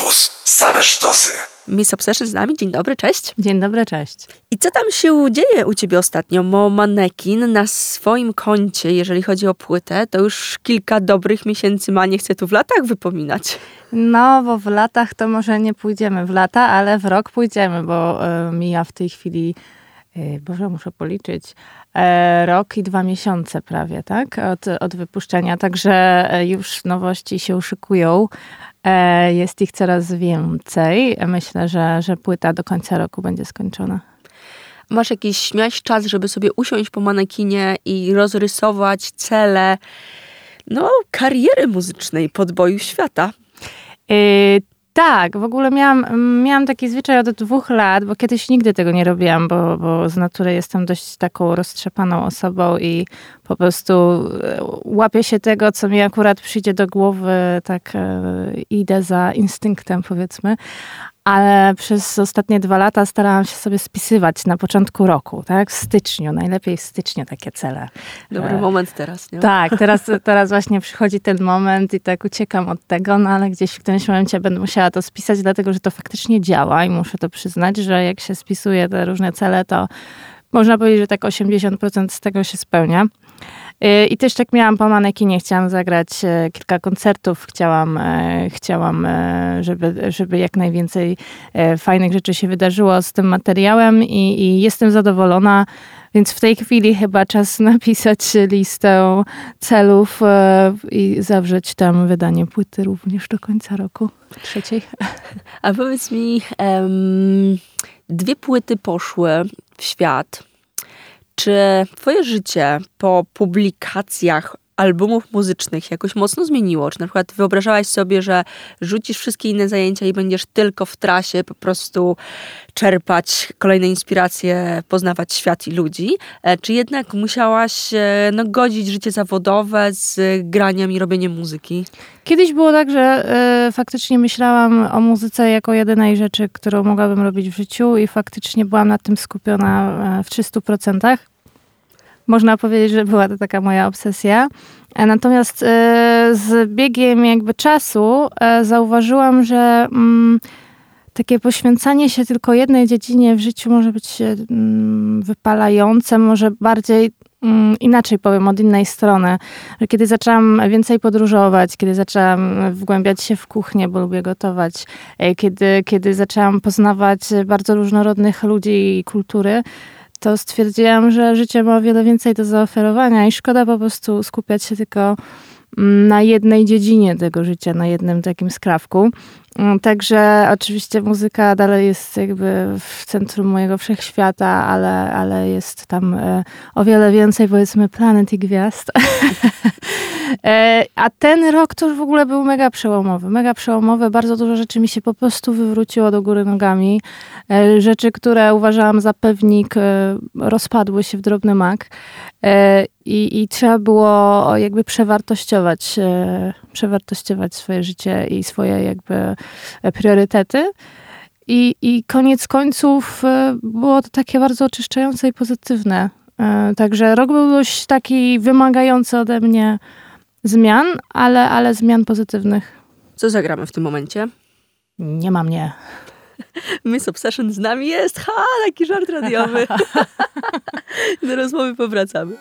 Campus. Same sztosy. Miss Obsession z nami. Dzień dobry, cześć. Dzień dobry, cześć. I co tam się dzieje u ciebie ostatnio? Bo Manekin na swoim koncie, jeżeli chodzi o płytę, to już kilka dobrych miesięcy ma, nie chcę tu w latach wypominać. No, bo w latach to może nie pójdziemy w lata, ale w rok pójdziemy, bo y, mija w tej chwili, y, Boże, muszę policzyć, y, rok i dwa miesiące prawie, tak? Od, od wypuszczenia, także już nowości się uszykują. Jest ich coraz więcej. Myślę, że, że płyta do końca roku będzie skończona. Masz jakiś, miałeś czas, żeby sobie usiąść po manekinie i rozrysować cele no, kariery muzycznej podboju świata? Yy, tak, w ogóle miałam, miałam taki zwyczaj od dwóch lat, bo kiedyś nigdy tego nie robiłam, bo, bo z natury jestem dość taką roztrzepaną osobą i po prostu e, łapię się tego, co mi akurat przyjdzie do głowy, tak e, idę za instynktem powiedzmy ale przez ostatnie dwa lata starałam się sobie spisywać na początku roku, tak? W styczniu, najlepiej w styczniu takie cele. Dobry e, moment teraz, nie? Tak, teraz, teraz właśnie przychodzi ten moment i tak uciekam od tego, no ale gdzieś w którymś momencie będę musiała to spisać, dlatego że to faktycznie działa i muszę to przyznać, że jak się spisuje te różne cele, to można powiedzieć, że tak 80% z tego się spełnia. I też tak miałam po manekinie, chciałam zagrać e, kilka koncertów, chciałam, e, chciałam e, żeby, żeby jak najwięcej fajnych rzeczy się wydarzyło z tym materiałem i, i jestem zadowolona. Więc w tej chwili chyba czas napisać listę celów i zawrzeć tam wydanie płyty również do końca roku trzeciej. A powiedz mi, um, dwie płyty poszły w świat czy twoje życie po publikacjach albumów muzycznych jakoś mocno zmieniło? Czy na przykład wyobrażałaś sobie, że rzucisz wszystkie inne zajęcia i będziesz tylko w trasie po prostu czerpać kolejne inspiracje, poznawać świat i ludzi? E, czy jednak musiałaś e, no, godzić życie zawodowe z graniem i robieniem muzyki? Kiedyś było tak, że y, faktycznie myślałam o muzyce jako jedynej rzeczy, którą mogłabym robić w życiu i faktycznie byłam nad tym skupiona w 300%. Można powiedzieć, że była to taka moja obsesja. E, natomiast e, z biegiem jakby czasu e, zauważyłam, że mm, takie poświęcanie się tylko jednej dziedzinie w życiu może być mm, wypalające, może bardziej mm, inaczej powiem, od innej strony. Kiedy zaczęłam więcej podróżować, kiedy zaczęłam wgłębiać się w kuchnię, bo lubię gotować, kiedy, kiedy zaczęłam poznawać bardzo różnorodnych ludzi i kultury, to stwierdziłam, że życie ma o wiele więcej do zaoferowania i szkoda po prostu skupiać się tylko mm, na jednej dziedzinie tego życia, na jednym takim skrawku. Mm, także oczywiście muzyka dalej jest jakby w centrum mojego wszechświata, ale, ale jest tam e, o wiele więcej powiedzmy planet i gwiazd. E, a ten rok to już w ogóle był mega przełomowy. Mega przełomowy. Bardzo dużo rzeczy mi się po prostu wywróciło do góry nogami. E, rzeczy, które uważałam za pewnik, rozpadły się w drobny mak. I, i trzeba było jakby przewartościować, przewartościować swoje życie i swoje jakby priorytety. I, I koniec końców e, było to takie bardzo oczyszczające i pozytywne. E, także rok był dość taki wymagający ode mnie zmian, ale, ale zmian pozytywnych. Co zagramy w tym momencie? Nie ma mnie. Miss Obsession z nami jest. Ha, taki żart radiowy. Do rozmowy powracamy.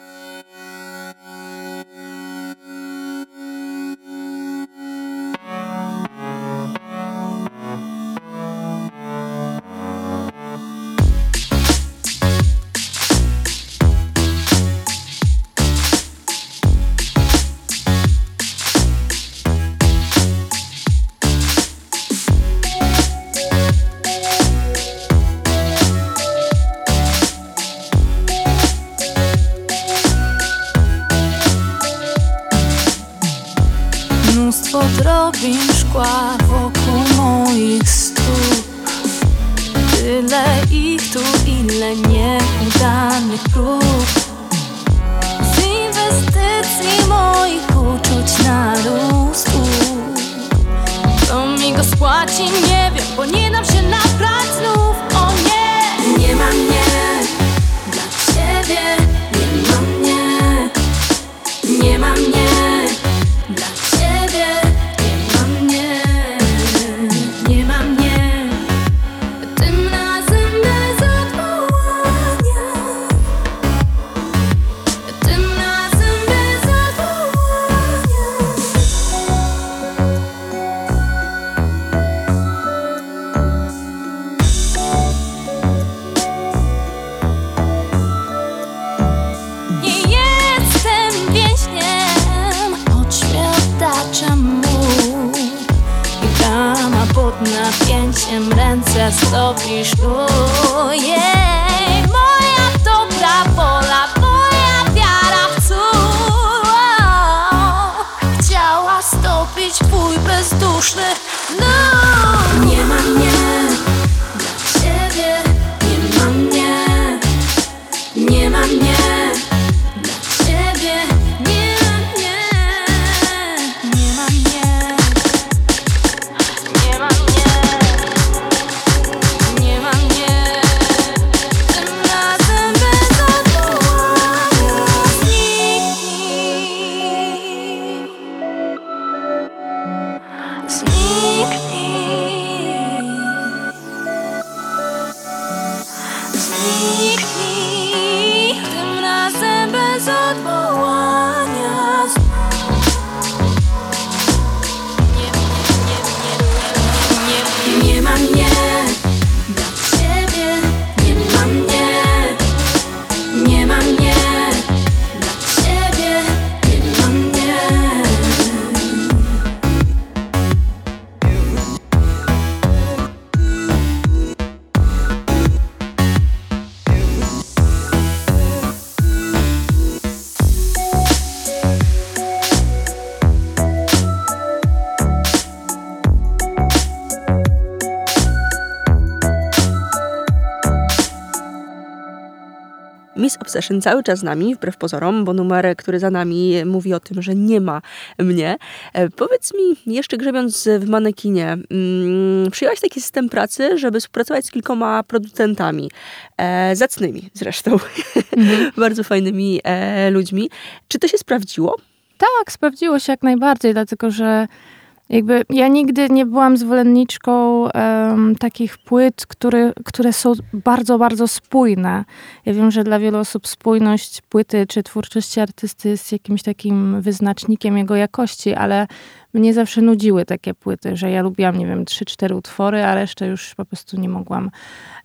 Tyle nieudanych prób Z inwestycji moich uczuć narósł. Kto mi go spłaci nie wiem, bo nie dam się naprawić Obsession cały czas z nami, wbrew pozorom, bo numer, który za nami mówi o tym, że nie ma mnie. E, powiedz mi, jeszcze grzebiąc w manekinie, mm, przyjęłaś taki system pracy, żeby współpracować z kilkoma producentami, e, zacnymi zresztą, mhm. bardzo fajnymi e, ludźmi. Czy to się sprawdziło? Tak, sprawdziło się jak najbardziej, dlatego że jakby ja nigdy nie byłam zwolenniczką um, takich płyt, które, które są bardzo, bardzo spójne. Ja wiem, że dla wielu osób spójność płyty czy twórczości artysty jest jakimś takim wyznacznikiem jego jakości, ale mnie zawsze nudziły takie płyty, że ja lubiłam, nie wiem, trzy, cztery utwory, a resztę już po prostu nie mogłam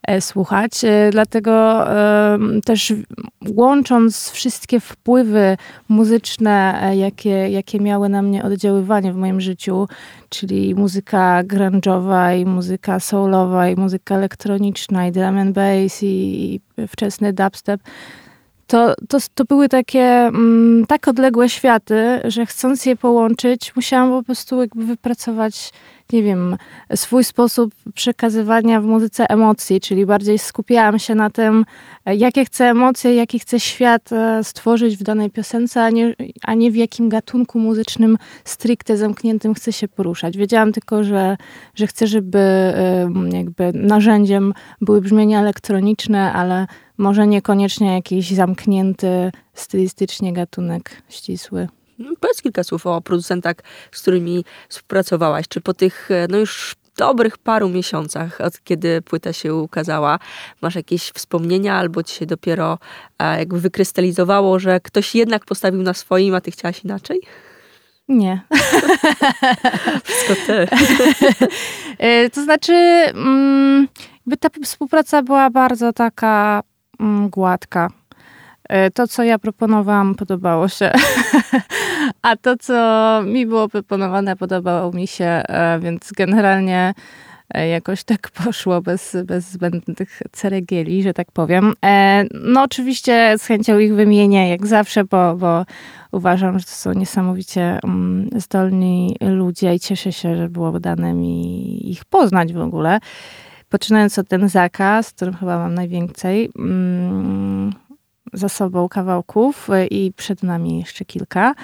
e, słuchać. E, dlatego też łącząc wszystkie wpływy muzyczne, e, jakie, jakie miały na mnie oddziaływanie w moim życiu, czyli muzyka grunge'owa i muzyka soulowa i muzyka elektroniczna i drum and bass i, i wczesny dubstep, to, to, to były takie mm, tak odległe światy, że chcąc je połączyć, musiałam po prostu jakby wypracować, nie wiem, swój sposób przekazywania w muzyce emocji, czyli bardziej skupiałam się na tym, jakie chcę emocje, jaki chcę świat e, stworzyć w danej piosence, a nie, a nie w jakim gatunku muzycznym stricte zamkniętym chcę się poruszać. Wiedziałam tylko, że, że chcę, żeby jakby narzędziem były brzmienia elektroniczne, ale może niekoniecznie jakiś zamknięty stylistycznie gatunek ścisły. No, powiedz kilka słów o producentach, z którymi współpracowałaś. Czy po tych e, no już dobrych paru miesiącach, od kiedy płyta się ukazała, masz jakieś wspomnienia, albo ci się dopiero e, jakby wykrystalizowało, że ktoś jednak postawił na swoim, a ty chciałaś inaczej? Nie. Wszystko ty. E, to znaczy, mm, ta współpraca była bardzo taka gładka. E, to, co ja proponowałam, podobało się. A to, co mi było proponowane, podobało mi się, e, więc generalnie e, jakoś tak poszło bez, bez zbędnych ceregieli, że tak powiem. No oczywiście z chęcią ich wymienię, jak zawsze, bo, bo uważam, że to są niesamowicie mm, zdolni ludzie i cieszę się, że było dane mi ich poznać w ogóle. Poczynając od ten zakaz, którym chyba mam najwięcej mm, za sobą kawałków e, i przed nami jeszcze kilka.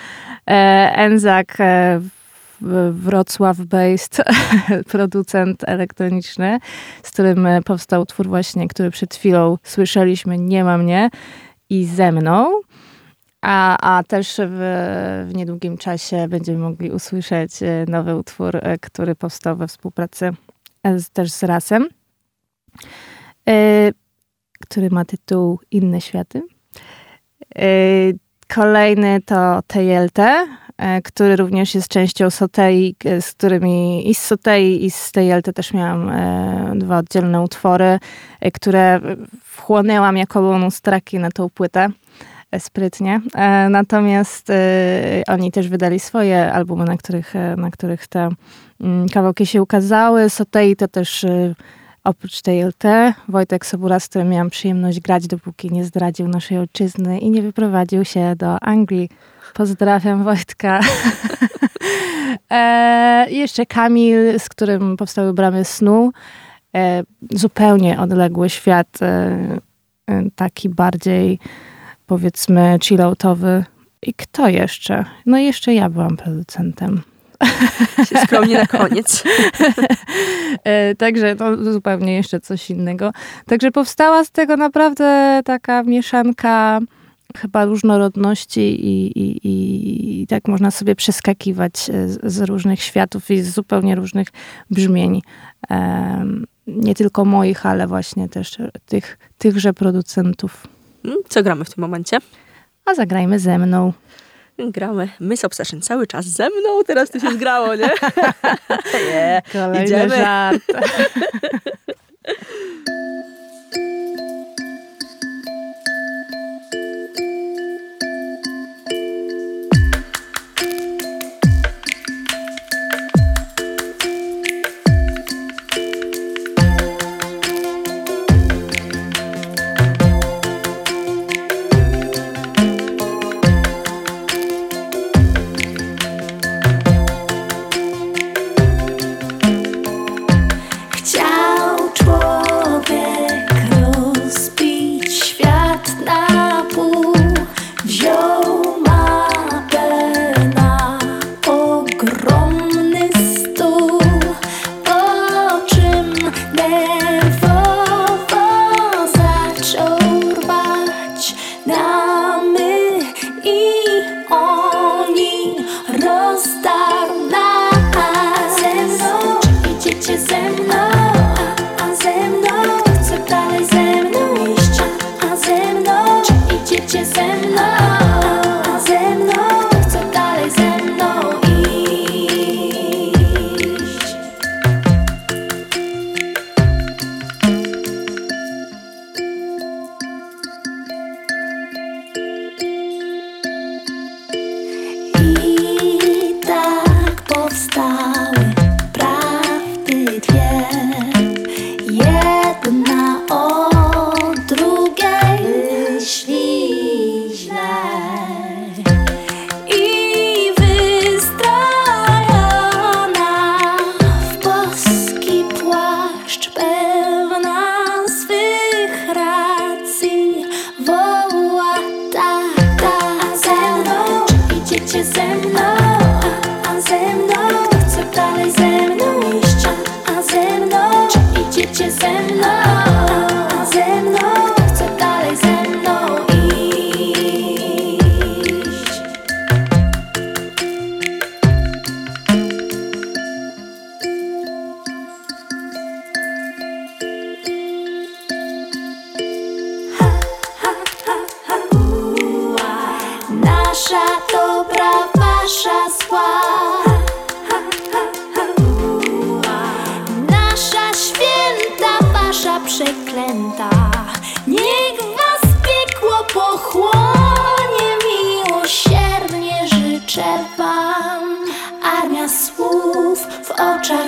E, Enzak e, Wrocław-based producent elektroniczny, z którym powstał twór właśnie, który przed chwilą słyszeliśmy, Nie ma mnie i ze mną. A, a też w, w niedługim czasie będziemy mogli usłyszeć nowy utwór, który powstał we współpracy z, też z Rasem, który ma tytuł Inne światy. Y, kolejny to TLT, y, który również jest częścią Sotei, z którymi i z Sotei i z TLT też miałam dwa oddzielne utwory, które wchłonęłam jako bonus traki na tą płytę. sprytnie. Natomiast oni też wydali swoje albumy, na których, na których te mm, kawałki się ukazały. Sotei to też Oprócz tej LT, Wojtek Sobura, z którym miałam przyjemność grać, dopóki nie zdradził naszej ojczyzny i nie wyprowadził się do Anglii. Pozdrawiam Wojtka. e, jeszcze Kamil, z którym powstały Bramy Snu. E, zupełnie odległy świat, e, e taki bardziej powiedzmy chilloutowy. I kto jeszcze? No jeszcze ja byłam producentem. Się skromnie na koniec. E, także to zupełnie jeszcze coś innego. Także powstała z tego naprawdę taka mieszanka chyba różnorodności i, i, i, i tak można sobie przeskakiwać z, z, różnych światów i z zupełnie różnych brzmień. Um, nie tylko moich, ale właśnie też tych, tychże producentów. Mm, co gramy w tym momencie? A zagrajmy ze mną. Gramy Miss Obsession cały czas ze mną, teraz to się zgrało, nie? yeah. Kolejny Idziemy. żart.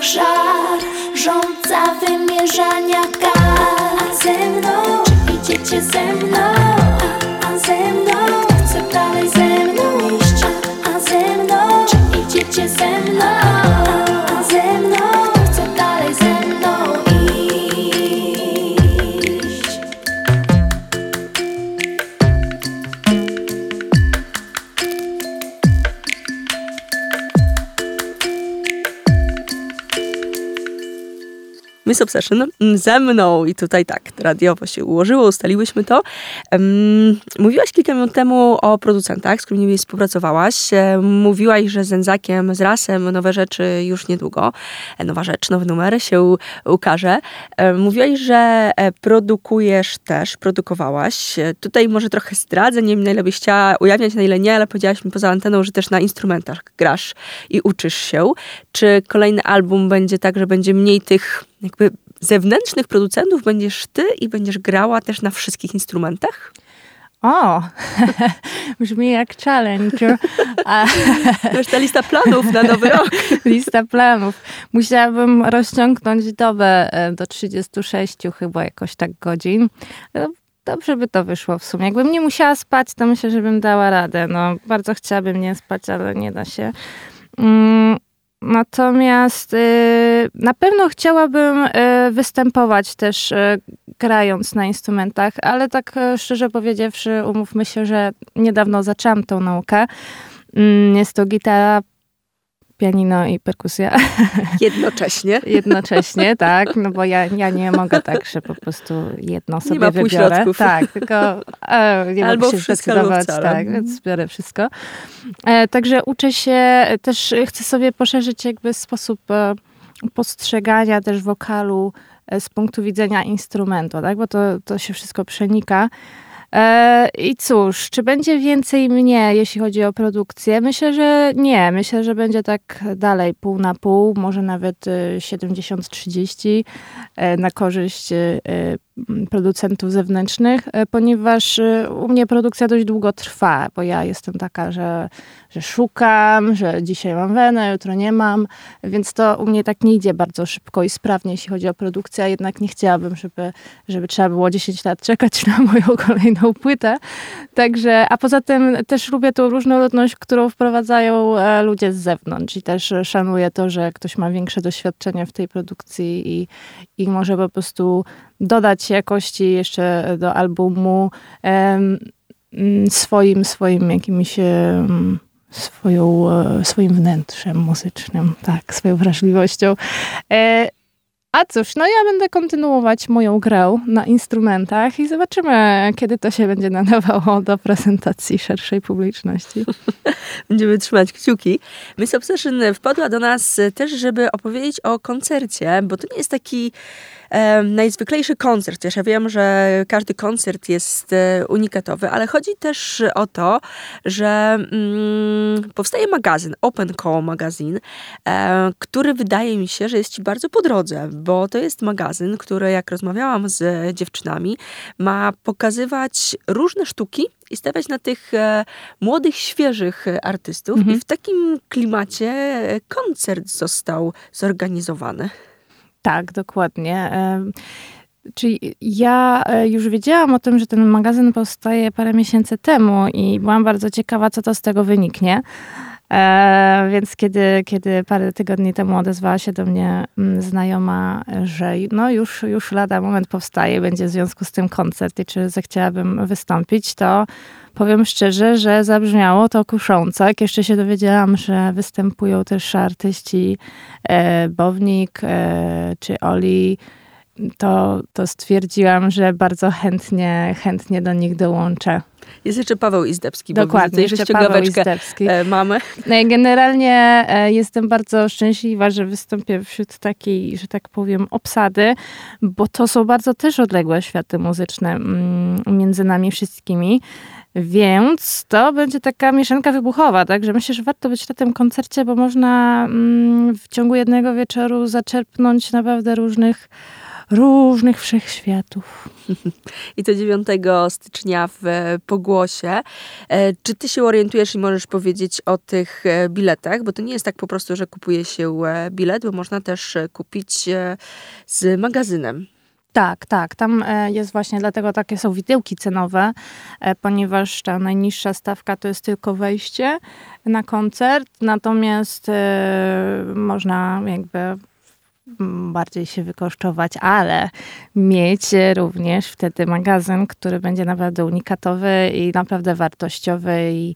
jak żar wymierzania kar Ze mną, czy idziecie ze mną? A, a ze mną, chcę dalej ze mną iść A, a ze mną, czy idziecie ze mną? Miss Obsession ze mną i tutaj tak, radiowo się ułożyło, ustaliłyśmy to. Mówiłaś kilka minut temu o producentach, z którymi współpracowałaś. E, mówiłaś, że z Enzakiem, z Rasem nowe rzeczy już niedługo. E, nowa rzecz, nowy numer się ukaże. E, mówiłaś, że produkujesz też, produkowałaś. Tutaj może trochę zdradzę, nie wiem na ile byś chciała ujawniać, na ile nie, ale powiedziałaś mi poza anteną, że też na instrumentach grasz i uczysz się. Czy kolejny album będzie tak, że będzie mniej tych jakby zewnętrznych producentów będziesz ty i będziesz grała też na wszystkich instrumentach? O, brzmi jak challenge. A... To już ta lista planów na nowy rok. lista planów. Musiałabym rozciągnąć dobę e, do 36 chyba jakoś tak godzin. No, dobrze by to wyszło w sumie. Jakbym nie musiała spać, to myślę, że bym dała radę. No, bardzo chciałabym nie spać, ale nie da się. Mm, Natomiast y, na pewno chciałabym y, występować też y, grając na instrumentach, ale tak szczerze powiedziawszy, umówmy się, że niedawno zaczęłam tą naukę. Mm, jest to gitara, pianino i perkusja. Jednocześnie. Jednocześnie, tak, no bo ja, ja nie mogę tak, że po prostu jedno sobie nie ma wybiorę. Tak, tylko e, nie Albo mogę się zdecydować, tak, więc biorę wszystko. E, także uczę się, też chcę sobie poszerzyć jakby sposób e, postrzegania też wokalu e, z punktu widzenia instrumentu, tak, bo to, to się wszystko przenika. E, I cóż, czy będzie więcej mnie, jeśli chodzi o produkcję? Myślę, że nie. Myślę, że będzie tak dalej, pół na pół, może nawet 70-30 e, na korzyść producentów zewnętrznych, ponieważ u mnie produkcja dość długo trwa, bo ja jestem taka, że, że szukam, że dzisiaj mam wenę, jutro nie mam, więc to u mnie tak nie idzie bardzo szybko i sprawnie, jeśli chodzi o produkcję, jednak nie chciałabym, żeby, żeby trzeba było 10 lat czekać na moją kolejną płytę. Także, a poza tym też lubię tą różnorodność, którą wprowadzają e, ludzie z zewnątrz i też szanuję to, że ktoś ma większe doświadczenie w tej produkcji i, i może po prostu dodać jakości jeszcze do albumu swoim, swoim jakimś swoją, e, swoim wnętrzem muzycznym, tak, swoją wrażliwością. E, a cóż, no ja będę kontynuować moją grę na instrumentach i zobaczymy, kiedy to się będzie nadawało do prezentacji szerszej publiczności. Będziemy trzymać kciuki. Miss Obsession wpadła do nas też, żeby opowiedzieć o koncercie, bo to nie jest taki najzwyklejszy koncert. Ja wiem, że każdy koncert jest e, unikatowy, ale chodzi też o to, że mm, powstaje magazyn, Open Call Magazine, e, który wydaje mi się, że jest ci bardzo po drodze, bo to jest magazyn, który jak rozmawiałam z dziewczynami, ma pokazywać różne sztuki i stawiać na tych e, młodych, świeżych artystów. Mhm. I w takim klimacie koncert został zorganizowany. Tak, dokładnie. Czyli ja e, już wiedziałam o tym, że ten magazyn powstaje parę miesięcy temu i byłam bardzo ciekawa, co to z tego wyniknie. E, więc kiedy, kiedy parę tygodni temu odezwała się do mnie mm, znajoma, że no już, już lada moment powstaje, będzie w związku z tym koncert i czy zechciałabym wystąpić, to powiem szczerze, że zabrzmiało to kusząco. Jak jeszcze się dowiedziałam, że występują też artyści e, Bownik e, czy Oli, to, to stwierdziłam, że bardzo chętnie, chętnie do nich dołączę. Jest jeszcze Paweł Izdebski, Dokładnie, bo jeszcze Paweł Izdebski. E, mamy. No i generalnie e, jestem bardzo szczęśliwa, że wystąpię wśród takiej, że tak powiem, obsady, bo to są bardzo też odległe światy muzyczne mm, między nami wszystkimi. Więc to będzie taka mieszanka wybuchowa, także myślę, że warto być na tym koncercie, bo można mm, w ciągu jednego wieczoru zaczerpnąć naprawdę różnych różnych wszechświatów. I to 9 stycznia w Pogłosie. E, czy ty się orientujesz i możesz powiedzieć o tych e, biletach? Bo to nie jest tak po prostu, że kupuje się e, bilet, bo można też kupić z magazynem. Tak, tak. Tam jest właśnie dlatego takie są widełki cenowe, ponieważ ta najniższa stawka to jest tylko wejście na koncert, natomiast można jakby bardziej się wykosztować, ale mieć również wtedy magazyn, który będzie naprawdę unikatowy i naprawdę wartościowy i,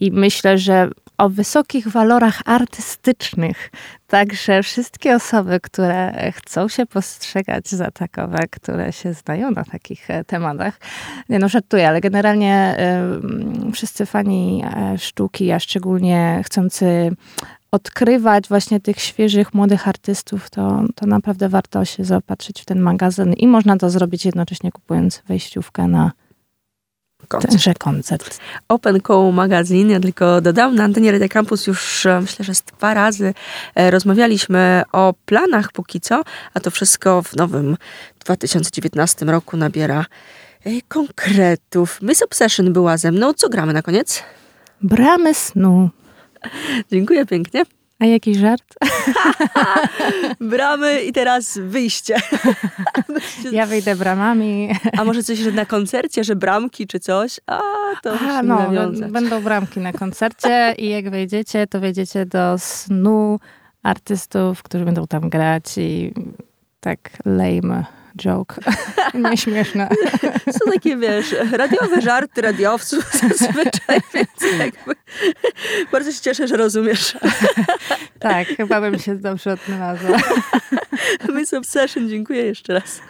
i myślę, że o wysokich walorach artystycznych. Także wszystkie osoby, które chcą się postrzegać za takowe, które się znają na takich e, tematach, nie no żartuję, ale generalnie y, wszyscy fani e, sztuki, a szczególnie chcący odkrywać właśnie tych świeżych, młodych artystów, to, to naprawdę warto się zaopatrzyć w ten magazyn i można to zrobić jednocześnie kupując wejściówkę na koncert. tenże koncert. Open Call Magazine, ja tylko dodam, na antenie Radio Campus już e, myślę, że z dwa razy e, rozmawialiśmy o planach póki co, a to wszystko w nowym 2019 roku nabiera konkretów. Miss Obsession była ze mną. Co gramy na koniec? Bramy snu. Dziękuję pięknie. A jakiś żart? Bramy i teraz wyjście. ja wyjdę bramami. A może coś że na koncercie, że bramki czy coś? A, to A, no, będą bramki na koncercie i jak wejdziecie, to wejdziecie do snu artystów, którzy będą tam grać i tak lame joke. Nieśmieszne. Są takie, wiesz, radiowe żarty radiowców zazwyczaj, więc jakby bardzo się cieszę, że rozumiesz. tak, chyba bym się dobrze odnalazła. Miss Obsession, dziękuję jeszcze raz.